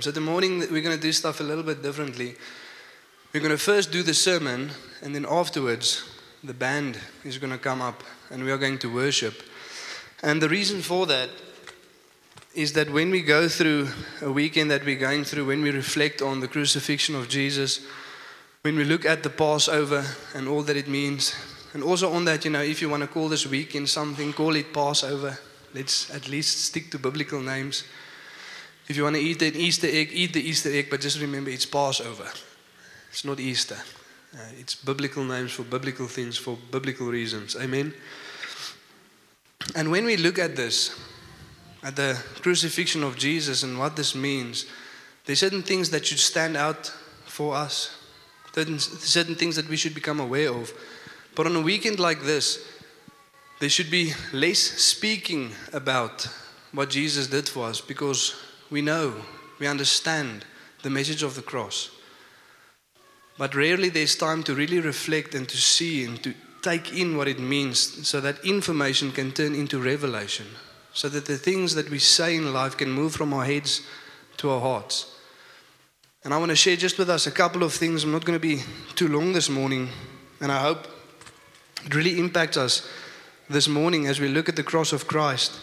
So, the morning we're going to do stuff a little bit differently. We're going to first do the sermon, and then afterwards, the band is going to come up and we are going to worship. And the reason for that is that when we go through a weekend that we're going through, when we reflect on the crucifixion of Jesus, when we look at the Passover and all that it means, and also on that, you know, if you want to call this weekend something, call it Passover. Let's at least stick to biblical names. If you want to eat an Easter egg, eat the Easter egg, but just remember it's Passover. It's not Easter. Uh, it's biblical names for biblical things for biblical reasons. Amen. And when we look at this, at the crucifixion of Jesus and what this means, there's certain things that should stand out for us, certain, certain things that we should become aware of. But on a weekend like this, there should be less speaking about what Jesus did for us because we know, we understand the message of the cross. But rarely there's time to really reflect and to see and to take in what it means so that information can turn into revelation. So that the things that we say in life can move from our heads to our hearts. And I want to share just with us a couple of things. I'm not going to be too long this morning. And I hope it really impacts us this morning as we look at the cross of Christ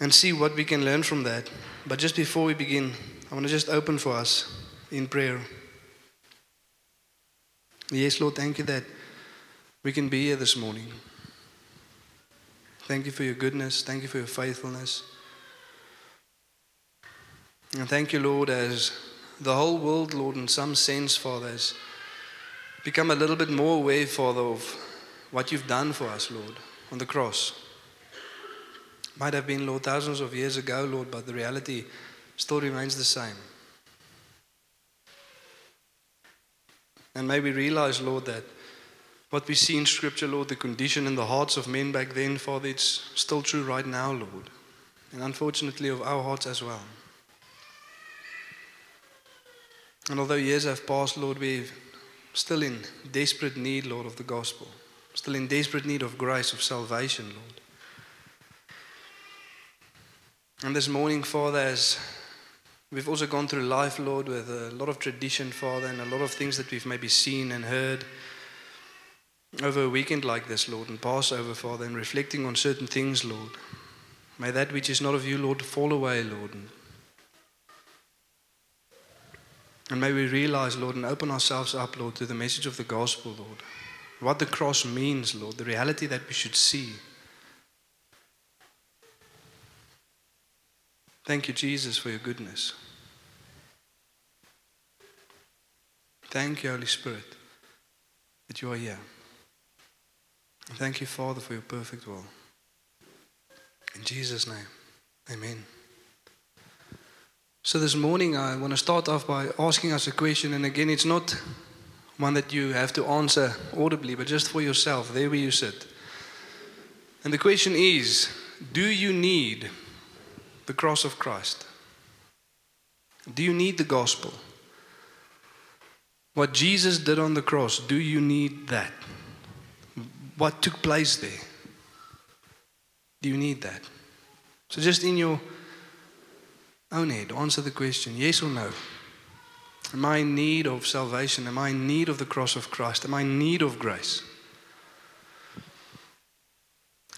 and see what we can learn from that. But just before we begin, I want to just open for us in prayer. Yes, Lord, thank you that we can be here this morning. Thank you for your goodness. Thank you for your faithfulness. And thank you, Lord, as the whole world, Lord, in some sense, Father, has become a little bit more aware, Father, of what you've done for us, Lord, on the cross. Might have been, Lord, thousands of years ago, Lord, but the reality still remains the same. And may we realize, Lord, that what we see in Scripture, Lord, the condition in the hearts of men back then, Father, it's still true right now, Lord. And unfortunately, of our hearts as well. And although years have passed, Lord, we're still in desperate need, Lord, of the gospel. Still in desperate need of grace, of salvation, Lord. And this morning, Father, as We've also gone through life, Lord, with a lot of tradition, Father, and a lot of things that we've maybe seen and heard over a weekend like this, Lord, and Passover, Father, and reflecting on certain things, Lord. May that which is not of you, Lord, fall away, Lord. And may we realize, Lord, and open ourselves up, Lord, to the message of the gospel, Lord. What the cross means, Lord, the reality that we should see. Thank you, Jesus, for your goodness. Thank you, Holy Spirit, that you are here. thank you, Father, for your perfect will. In Jesus' name, amen. So, this morning, I want to start off by asking us a question. And again, it's not one that you have to answer audibly, but just for yourself, there where you sit. And the question is Do you need the cross of Christ? Do you need the gospel? What Jesus did on the cross, do you need that? What took place there? Do you need that? So, just in your own head, answer the question yes or no. Am I in need of salvation? Am I in need of the cross of Christ? Am I in need of grace?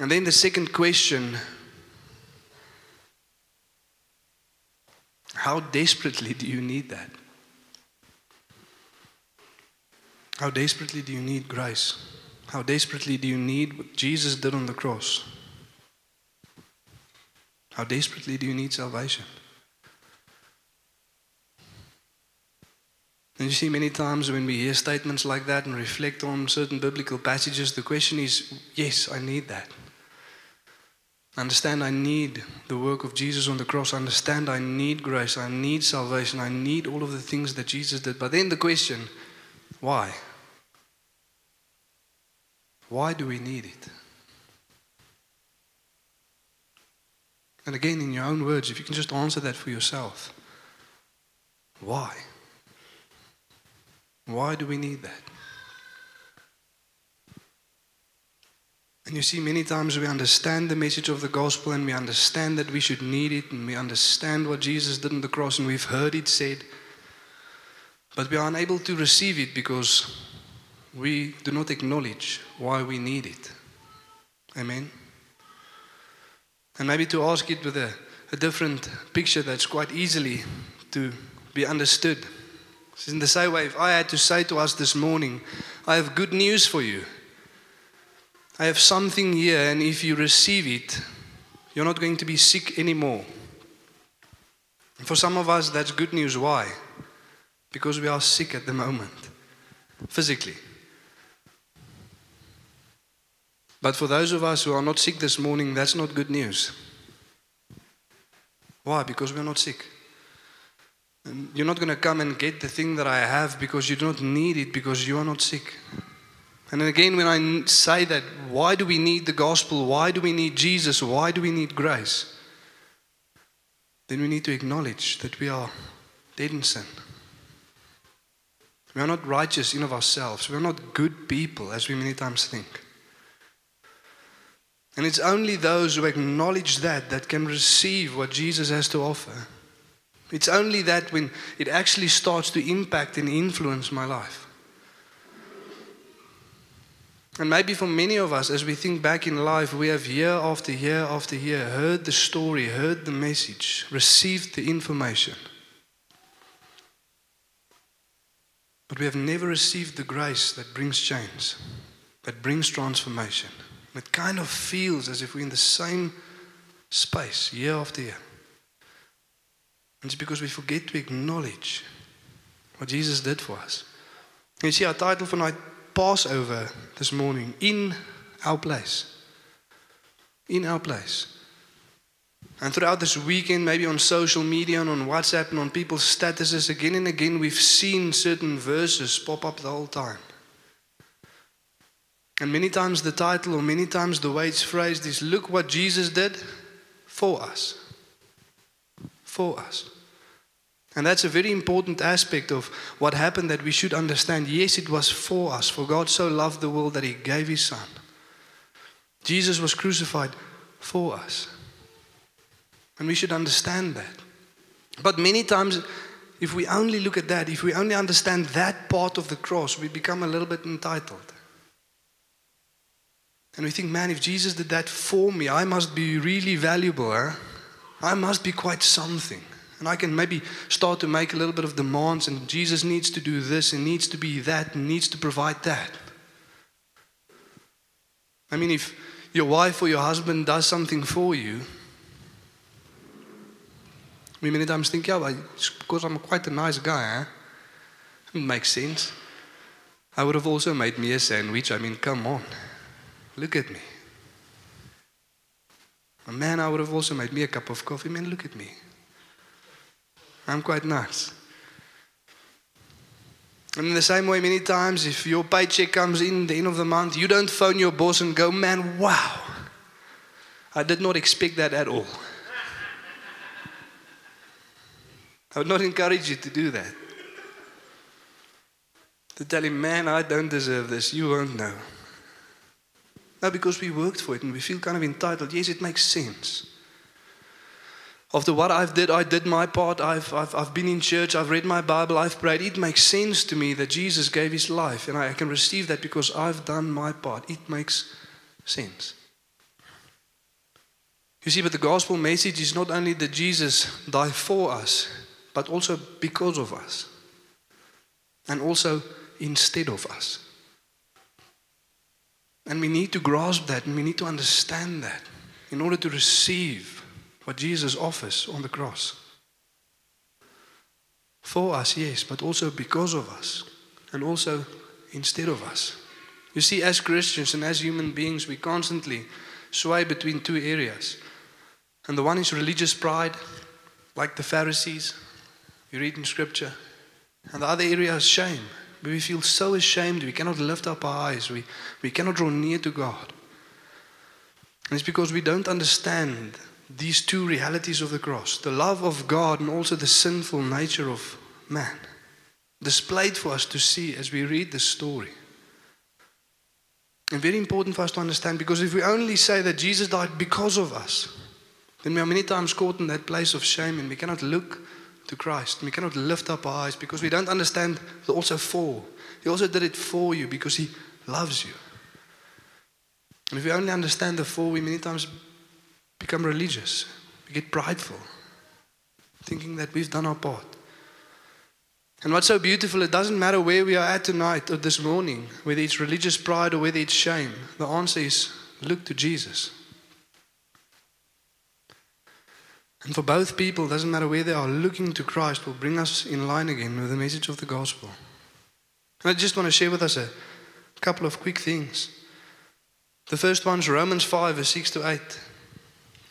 And then the second question How desperately do you need that? How desperately do you need grace? How desperately do you need what Jesus did on the cross? How desperately do you need salvation? And you see, many times when we hear statements like that and reflect on certain biblical passages, the question is yes, I need that. Understand I need the work of Jesus on the cross. Understand I need grace. I need salvation. I need all of the things that Jesus did. But then the question why? Why do we need it? And again, in your own words, if you can just answer that for yourself. Why? Why do we need that? And you see, many times we understand the message of the gospel and we understand that we should need it and we understand what Jesus did on the cross and we've heard it said. But we are unable to receive it because we do not acknowledge why we need it. Amen. And maybe to ask it with a, a different picture that's quite easily to be understood. In the same way, if I had to say to us this morning, I have good news for you. I have something here, and if you receive it, you're not going to be sick anymore. For some of us, that's good news. Why? Because we are sick at the moment, physically. But for those of us who are not sick this morning, that's not good news. Why? Because we're not sick. And you're not going to come and get the thing that I have because you do not need it because you are not sick. And again, when I say that, why do we need the gospel? Why do we need Jesus? Why do we need grace? Then we need to acknowledge that we are dead in sin. We are not righteous in of ourselves. We are not good people, as we many times think. And it's only those who acknowledge that that can receive what Jesus has to offer. It's only that when it actually starts to impact and influence my life. And maybe for many of us, as we think back in life, we have year after year after year heard the story, heard the message, received the information. But we have never received the grace that brings change, that brings transformation. It kind of feels as if we're in the same space year after year. And it's because we forget to acknowledge what Jesus did for us. You see, our title for night Passover this morning in our place. In our place. And throughout this weekend, maybe on social media and on WhatsApp and on people's statuses, again and again, we've seen certain verses pop up the whole time. And many times the title, or many times the way it's phrased, is Look what Jesus did for us. For us. And that's a very important aspect of what happened that we should understand. Yes, it was for us, for God so loved the world that He gave His Son. Jesus was crucified for us. And we should understand that. But many times, if we only look at that, if we only understand that part of the cross, we become a little bit entitled. And we think, man, if Jesus did that for me, I must be really valuable. Huh? I must be quite something. And I can maybe start to make a little bit of demands, and Jesus needs to do this, and needs to be that, and needs to provide that. I mean, if your wife or your husband does something for you, we many times think, yeah, well, because I'm quite a nice guy, huh? It makes sense. I would have also made me a sandwich. I mean, come on. Look at me. A man, I would have also made me a cup of coffee. Man, look at me. I'm quite nice. And in the same way, many times, if your paycheck comes in the end of the month, you don't phone your boss and go, man, wow, I did not expect that at all. I would not encourage you to do that. To tell him, man, I don't deserve this, you won't know. No, because we worked for it and we feel kind of entitled. Yes, it makes sense. After what I've did, I did my part. I've, I've, I've been in church. I've read my Bible. I've prayed. It makes sense to me that Jesus gave his life. And I can receive that because I've done my part. It makes sense. You see, but the gospel message is not only that Jesus died for us, but also because of us. And also instead of us. And we need to grasp that and we need to understand that in order to receive what Jesus offers on the cross. For us, yes, but also because of us and also instead of us. You see, as Christians and as human beings, we constantly sway between two areas. And the one is religious pride, like the Pharisees, you read in Scripture. And the other area is shame, we feel so ashamed, we cannot lift up our eyes, we, we cannot draw near to God. And it's because we don't understand these two realities of the cross the love of God and also the sinful nature of man, displayed for us to see as we read the story. And very important for us to understand because if we only say that Jesus died because of us, then we are many times caught in that place of shame and we cannot look to Christ. We cannot lift up our eyes because we don't understand the also for. He also did it for you because He loves you. And if we only understand the for, we many times become religious. We get prideful, thinking that we've done our part. And what's so beautiful, it doesn't matter where we are at tonight or this morning, whether it's religious pride or whether it's shame. The answer is look to Jesus. And for both people, doesn't matter where they are, looking to Christ will bring us in line again with the message of the gospel. And I just want to share with us a couple of quick things. The first one is Romans 5, verse 6 to 8.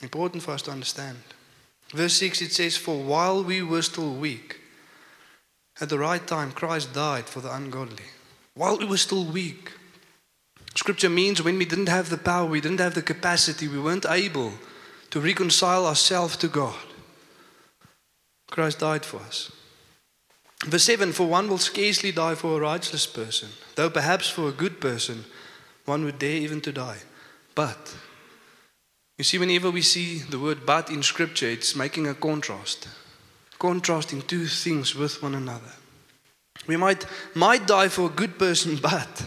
Important for us to understand. Verse 6 it says, For while we were still weak, at the right time, Christ died for the ungodly. While we were still weak. Scripture means when we didn't have the power, we didn't have the capacity, we weren't able to reconcile ourselves to God. Christ died for us. Verse 7 For one will scarcely die for a righteous person, though perhaps for a good person one would dare even to die. But, you see, whenever we see the word but in Scripture, it's making a contrast, contrasting two things with one another. We might, might die for a good person, but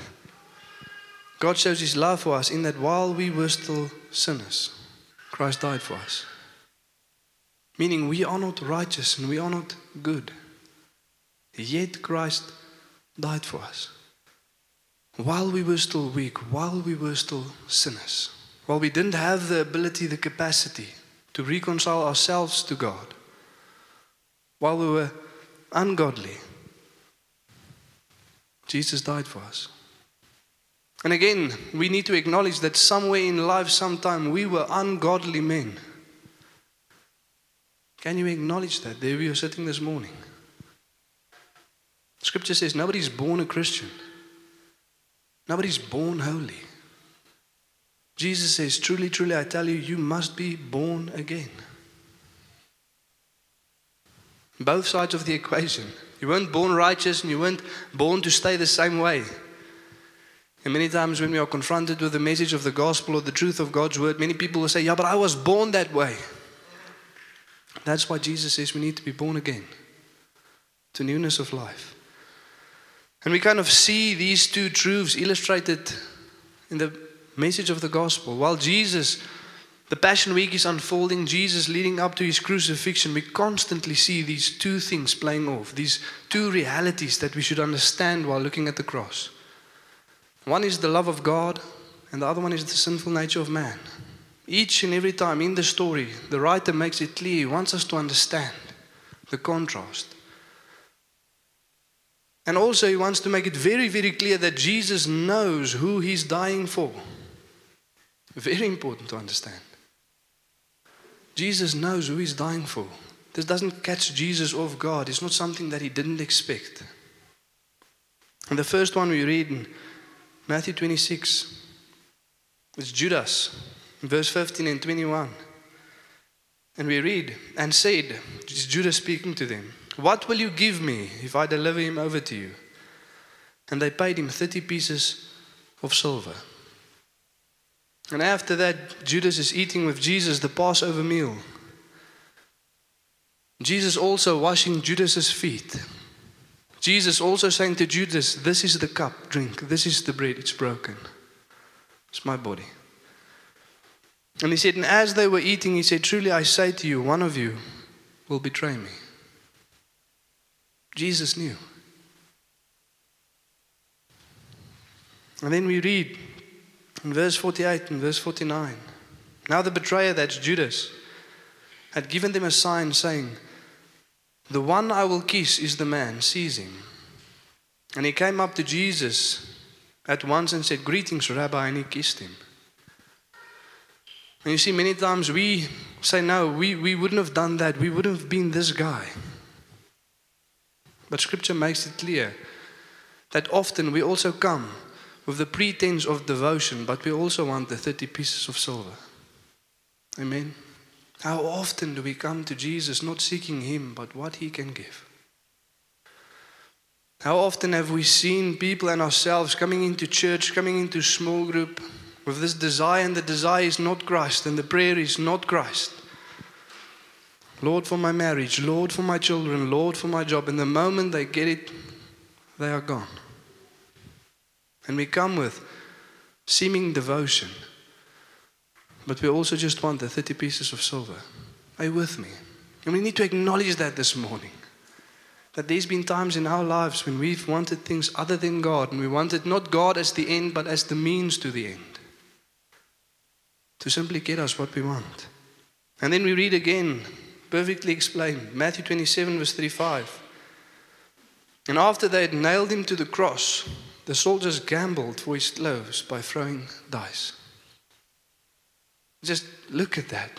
God shows His love for us in that while we were still sinners, Christ died for us. Meaning we are not righteous and we are not good. Yet Christ died for us. While we were still weak, while we were still sinners, while we didn't have the ability, the capacity to reconcile ourselves to God, while we were ungodly, Jesus died for us. And again, we need to acknowledge that somewhere in life, sometime, we were ungodly men. Can you acknowledge that? There we are sitting this morning. Scripture says nobody's born a Christian, nobody's born holy. Jesus says, Truly, truly, I tell you, you must be born again. Both sides of the equation. You weren't born righteous and you weren't born to stay the same way. And many times when we are confronted with the message of the gospel or the truth of God's word, many people will say, Yeah, but I was born that way. That's why Jesus says we need to be born again to newness of life. And we kind of see these two truths illustrated in the message of the gospel. While Jesus, the Passion Week is unfolding, Jesus leading up to his crucifixion, we constantly see these two things playing off, these two realities that we should understand while looking at the cross. One is the love of God, and the other one is the sinful nature of man. Each and every time in the story, the writer makes it clear, he wants us to understand the contrast. And also, he wants to make it very, very clear that Jesus knows who he's dying for. Very important to understand. Jesus knows who he's dying for. This doesn't catch Jesus off guard. It's not something that he didn't expect. And the first one we read in Matthew 26. It's Judas, verse 15 and 21. And we read, and said, Judas speaking to them, What will you give me if I deliver him over to you? And they paid him 30 pieces of silver. And after that, Judas is eating with Jesus the Passover meal. Jesus also washing Judas's feet. Jesus also saying to Judas, This is the cup, drink. This is the bread, it's broken. It's my body. And he said, And as they were eating, he said, Truly I say to you, one of you will betray me. Jesus knew. And then we read in verse 48 and verse 49. Now the betrayer, that's Judas, had given them a sign saying, the one I will kiss is the man, seize him. And he came up to Jesus at once and said, Greetings, Rabbi, and he kissed him. And you see, many times we say, No, we, we wouldn't have done that. We wouldn't have been this guy. But scripture makes it clear that often we also come with the pretense of devotion, but we also want the 30 pieces of silver. Amen. How often do we come to Jesus not seeking Him, but what He can give? How often have we seen people and ourselves coming into church, coming into small group with this desire, and the desire is not Christ, and the prayer is not Christ? Lord, for my marriage, Lord, for my children, Lord, for my job. And the moment they get it, they are gone. And we come with seeming devotion, but we also just want the 30 pieces of silver. Are you with me? And we need to acknowledge that this morning. That there's been times in our lives when we've wanted things other than God, and we wanted not God as the end, but as the means to the end. To simply get us what we want. And then we read again, perfectly explained, Matthew 27, verse 35. And after they had nailed him to the cross, the soldiers gambled for his clothes by throwing dice. Just look at that.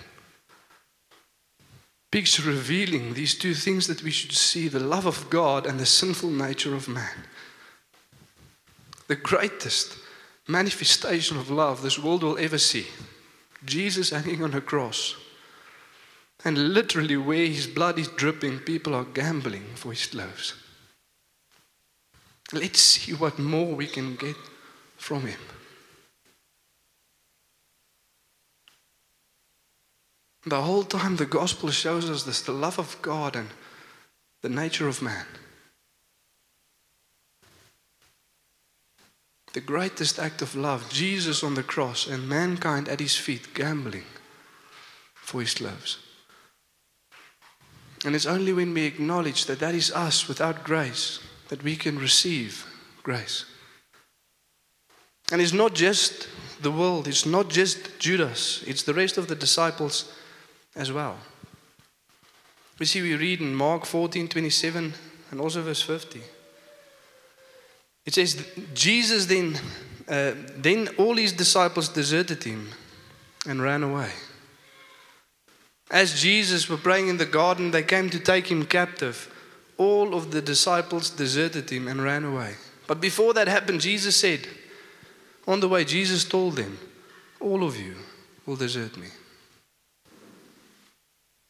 Picture revealing these two things that we should see the love of God and the sinful nature of man. The greatest manifestation of love this world will ever see. Jesus hanging on a cross. And literally, where his blood is dripping, people are gambling for his clothes. Let's see what more we can get from him. The whole time, the gospel shows us this the love of God and the nature of man. The greatest act of love, Jesus on the cross and mankind at his feet, gambling for his loves. And it's only when we acknowledge that that is us without grace that we can receive grace. And it's not just the world, it's not just Judas, it's the rest of the disciples as well. We see we read in Mark 14 27 and also verse 50. It says, Jesus then, uh, then all his disciples deserted him and ran away. As Jesus were praying in the garden, they came to take him captive. All of the disciples deserted him and ran away. But before that happened, Jesus said, on the way, Jesus told them, All of you will desert me.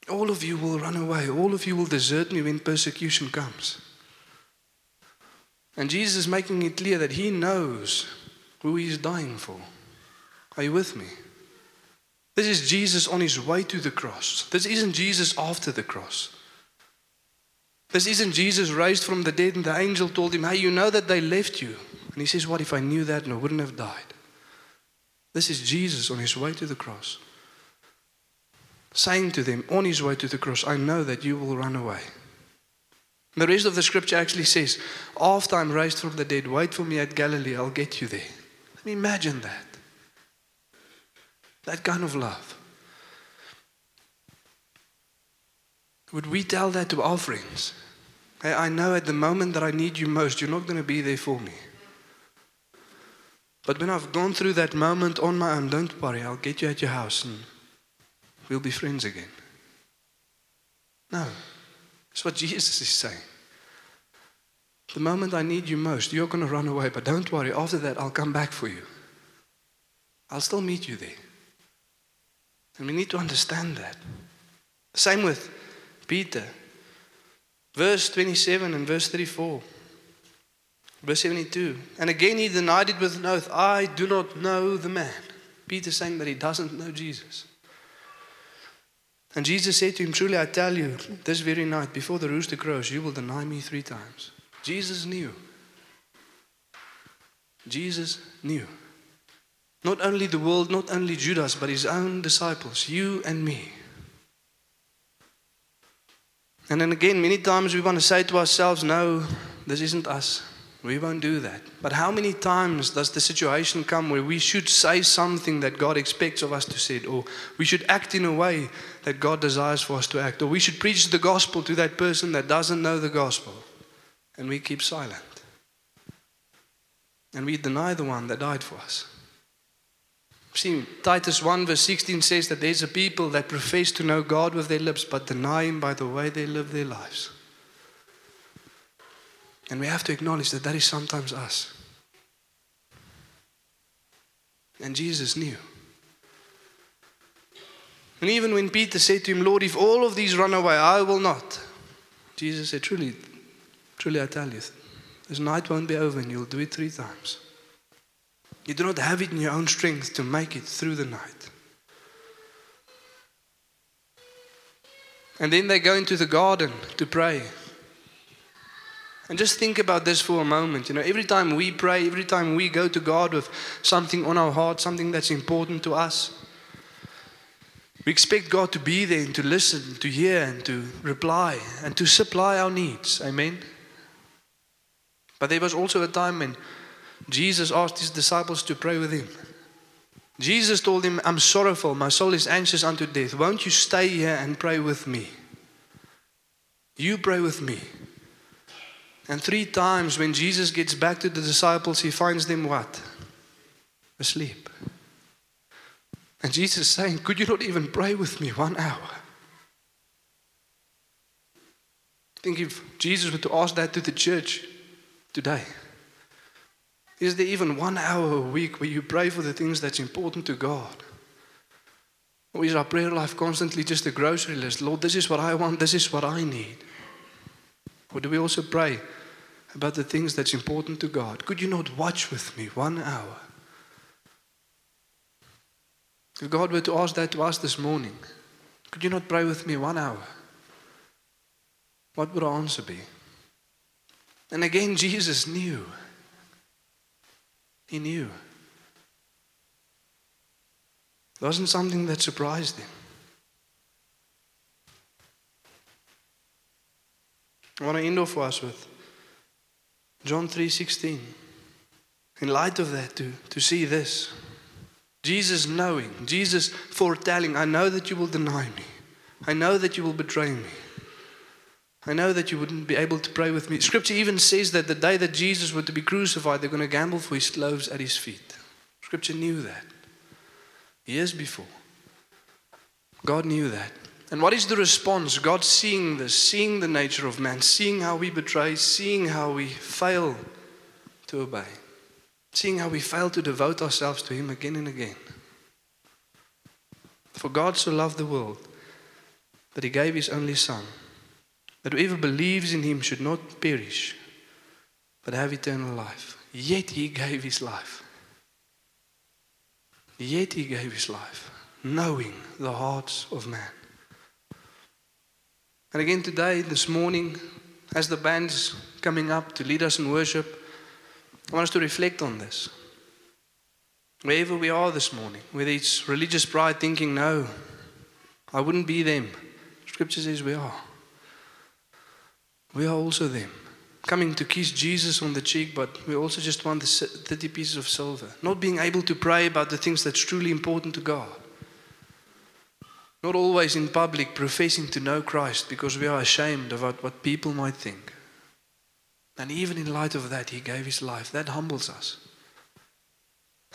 All of you will run away. All of you will desert me when persecution comes. And Jesus is making it clear that he knows who he is dying for. Are you with me? This is Jesus on his way to the cross. This isn't Jesus after the cross. This isn't Jesus raised from the dead and the angel told him, Hey, you know that they left you. And he says, What if I knew that and I wouldn't have died? This is Jesus on his way to the cross saying to them on his way to the cross, I know that you will run away. The rest of the scripture actually says, After I'm raised from the dead, wait for me at Galilee, I'll get you there. Let me imagine that. That kind of love. Would we tell that to our friends? Hey, I know at the moment that I need you most, you're not going to be there for me. But when I've gone through that moment on my own, don't worry, I'll get you at your house and we'll be friends again. No. That's what Jesus is saying. The moment I need you most, you're going to run away, but don't worry, after that, I'll come back for you. I'll still meet you there. And we need to understand that. Same with Peter. Verse 27 and verse 34. Verse 72. And again he denied it with an oath I do not know the man. Peter saying that he doesn't know Jesus. And Jesus said to him, Truly I tell you, this very night, before the rooster crows, you will deny me three times. Jesus knew. Jesus knew. Not only the world, not only Judas, but his own disciples, you and me. And then again, many times we want to say to ourselves, No, this isn't us. We won't do that. But how many times does the situation come where we should say something that God expects of us to say, or we should act in a way that God desires for us to act, or we should preach the gospel to that person that doesn't know the gospel, and we keep silent? And we deny the one that died for us. See, Titus 1 verse 16 says that there's a people that profess to know God with their lips, but deny Him by the way they live their lives. And we have to acknowledge that that is sometimes us. And Jesus knew. And even when Peter said to him, Lord, if all of these run away, I will not. Jesus said, Truly, truly I tell you, This night won't be over and you'll do it three times. You do not have it in your own strength to make it through the night. And then they go into the garden to pray. And just think about this for a moment. You know, every time we pray, every time we go to God with something on our heart, something that's important to us, we expect God to be there and to listen, to hear, and to reply, and to supply our needs. Amen. But there was also a time when Jesus asked his disciples to pray with him. Jesus told him, I'm sorrowful, my soul is anxious unto death. Won't you stay here and pray with me? You pray with me. And three times when Jesus gets back to the disciples, he finds them what? Asleep. And Jesus is saying, Could you not even pray with me one hour? I think if Jesus were to ask that to the church today, is there even one hour a week where you pray for the things that's important to God? Or is our prayer life constantly just a grocery list? Lord, this is what I want, this is what I need. Or do we also pray about the things that's important to God? Could you not watch with me one hour? If God were to ask that to us this morning, could you not pray with me one hour? What would our answer be? And again, Jesus knew. He knew. It wasn't something that surprised him. I want to end off for us with John 3:16. In light of that, to, to see this. Jesus knowing, Jesus foretelling, I know that you will deny me. I know that you will betray me. I know that you wouldn't be able to pray with me. Scripture even says that the day that Jesus were to be crucified, they're going to gamble for his loaves at his feet. Scripture knew that years before. God knew that. And what is the response? God seeing this, seeing the nature of man, seeing how we betray, seeing how we fail to obey seeing how we fail to devote ourselves to Him again and again. For God so loved the world that He gave His only Son, that whoever believes in Him should not perish, but have eternal life. Yet He gave His life. Yet He gave His life, knowing the hearts of man. And again today, this morning, as the band's coming up to lead us in worship, I want us to reflect on this. Wherever we are this morning, whether it's religious pride thinking, no, I wouldn't be them. Scripture says we are. We are also them. Coming to kiss Jesus on the cheek, but we also just want the 30 pieces of silver. Not being able to pray about the things that's truly important to God. Not always in public professing to know Christ because we are ashamed of what people might think. And even in light of that, he gave his life. That humbles us.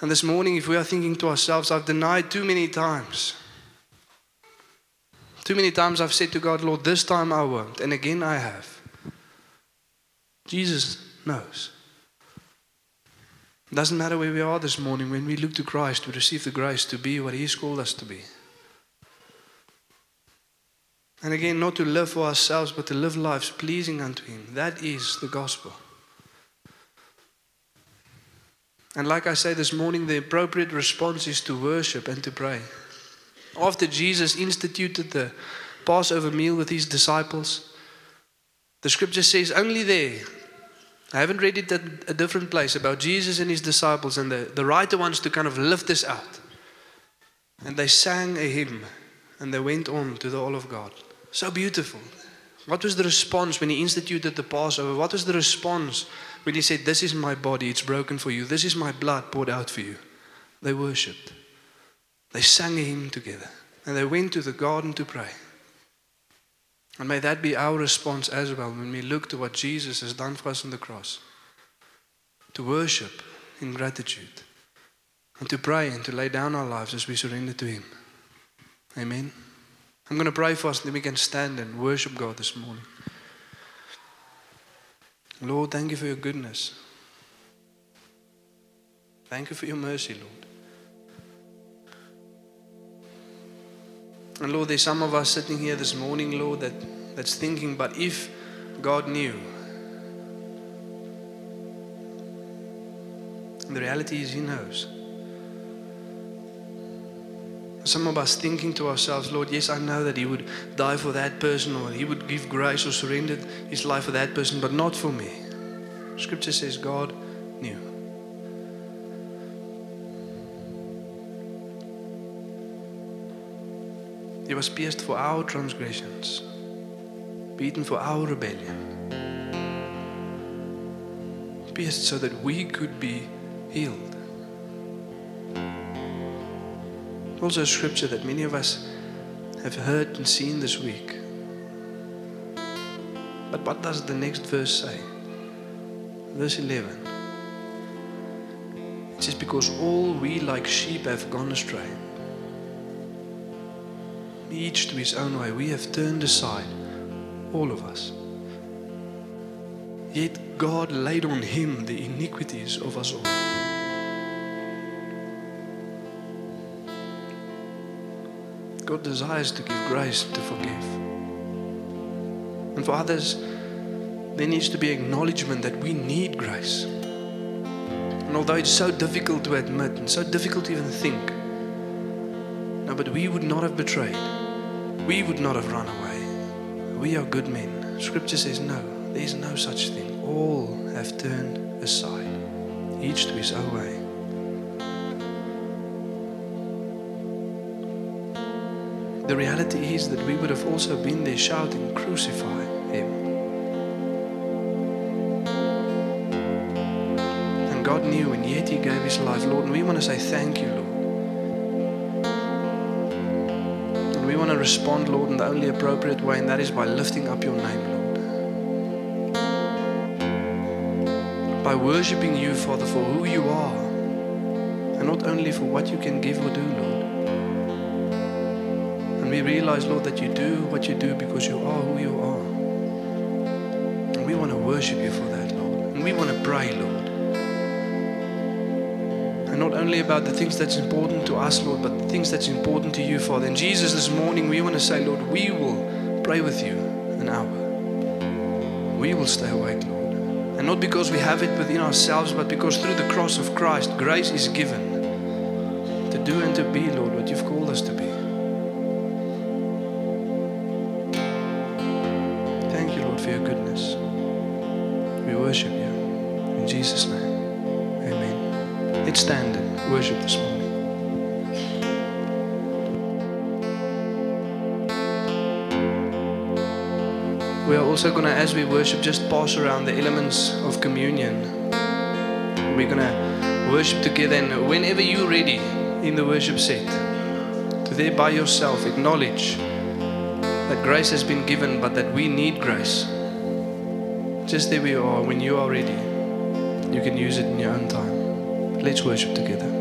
And this morning, if we are thinking to ourselves, I've denied too many times. Too many times I've said to God, Lord, this time I won't. And again I have. Jesus knows. It doesn't matter where we are this morning, when we look to Christ, we receive the grace to be what He's called us to be. And again, not to live for ourselves, but to live lives pleasing unto Him. That is the gospel. And like I say this morning, the appropriate response is to worship and to pray. After Jesus instituted the Passover meal with his disciples, the scripture says only there. I haven't read it at a different place about Jesus and his disciples, and the, the writer wants to kind of lift this out. And they sang a hymn and they went on to the all of God. So beautiful. What was the response when he instituted the Passover? What was the response when he said, This is my body, it's broken for you. This is my blood poured out for you? They worshipped. They sang a hymn together. And they went to the garden to pray. And may that be our response as well when we look to what Jesus has done for us on the cross. To worship in gratitude. And to pray and to lay down our lives as we surrender to Him. Amen. I'm going to pray for us, then we can stand and worship God this morning. Lord, thank you for your goodness. Thank you for your mercy, Lord. And Lord, there's some of us sitting here this morning, Lord, that, that's thinking, but if God knew, the reality is, He knows. Some of us thinking to ourselves, Lord, yes, I know that He would die for that person or He would give grace or surrender His life for that person, but not for me. Scripture says God He was pierced for our transgressions, beaten for our rebellion, pierced so that we could be healed. Also, a scripture that many of us have heard and seen this week. But what does the next verse say? Verse 11. It says, Because all we like sheep have gone astray each to his own way. We have turned aside, all of us. Yet God laid on him the iniquities of us all. God desires to give grace to forgive. And for others, there needs to be acknowledgement that we need grace. And although it's so difficult to admit and so difficult to even think, no, but we would not have betrayed we would not have run away. We are good men. Scripture says, no, there is no such thing. All have turned aside, each to his own way. The reality is that we would have also been there shouting, Crucify him. And God knew, and yet He gave His life, Lord. And we want to say thank you, Lord. Want to respond, Lord, in the only appropriate way, and that is by lifting up your name, Lord. By worshiping you, Father, for who you are, and not only for what you can give or do, Lord. And we realize, Lord, that you do what you do because you are who you are. And we want to worship you for that, Lord. And we want to pray, Lord only about the things that's important to us, Lord, but the things that's important to you, Father. And Jesus, this morning we want to say, Lord, we will pray with you an hour. We will stay awake, Lord. And not because we have it within ourselves, but because through the cross of Christ, grace is given to do and to be, Lord, what you've called us to be. Thank you, Lord, for your goodness. We worship you. In Jesus' name. Stand and worship this morning. We are also going to, as we worship, just pass around the elements of communion. We're going to worship together, and whenever you're ready in the worship set, to there by yourself acknowledge that grace has been given, but that we need grace. Just there we are, when you are ready, you can use it in your own time. Let's worship together.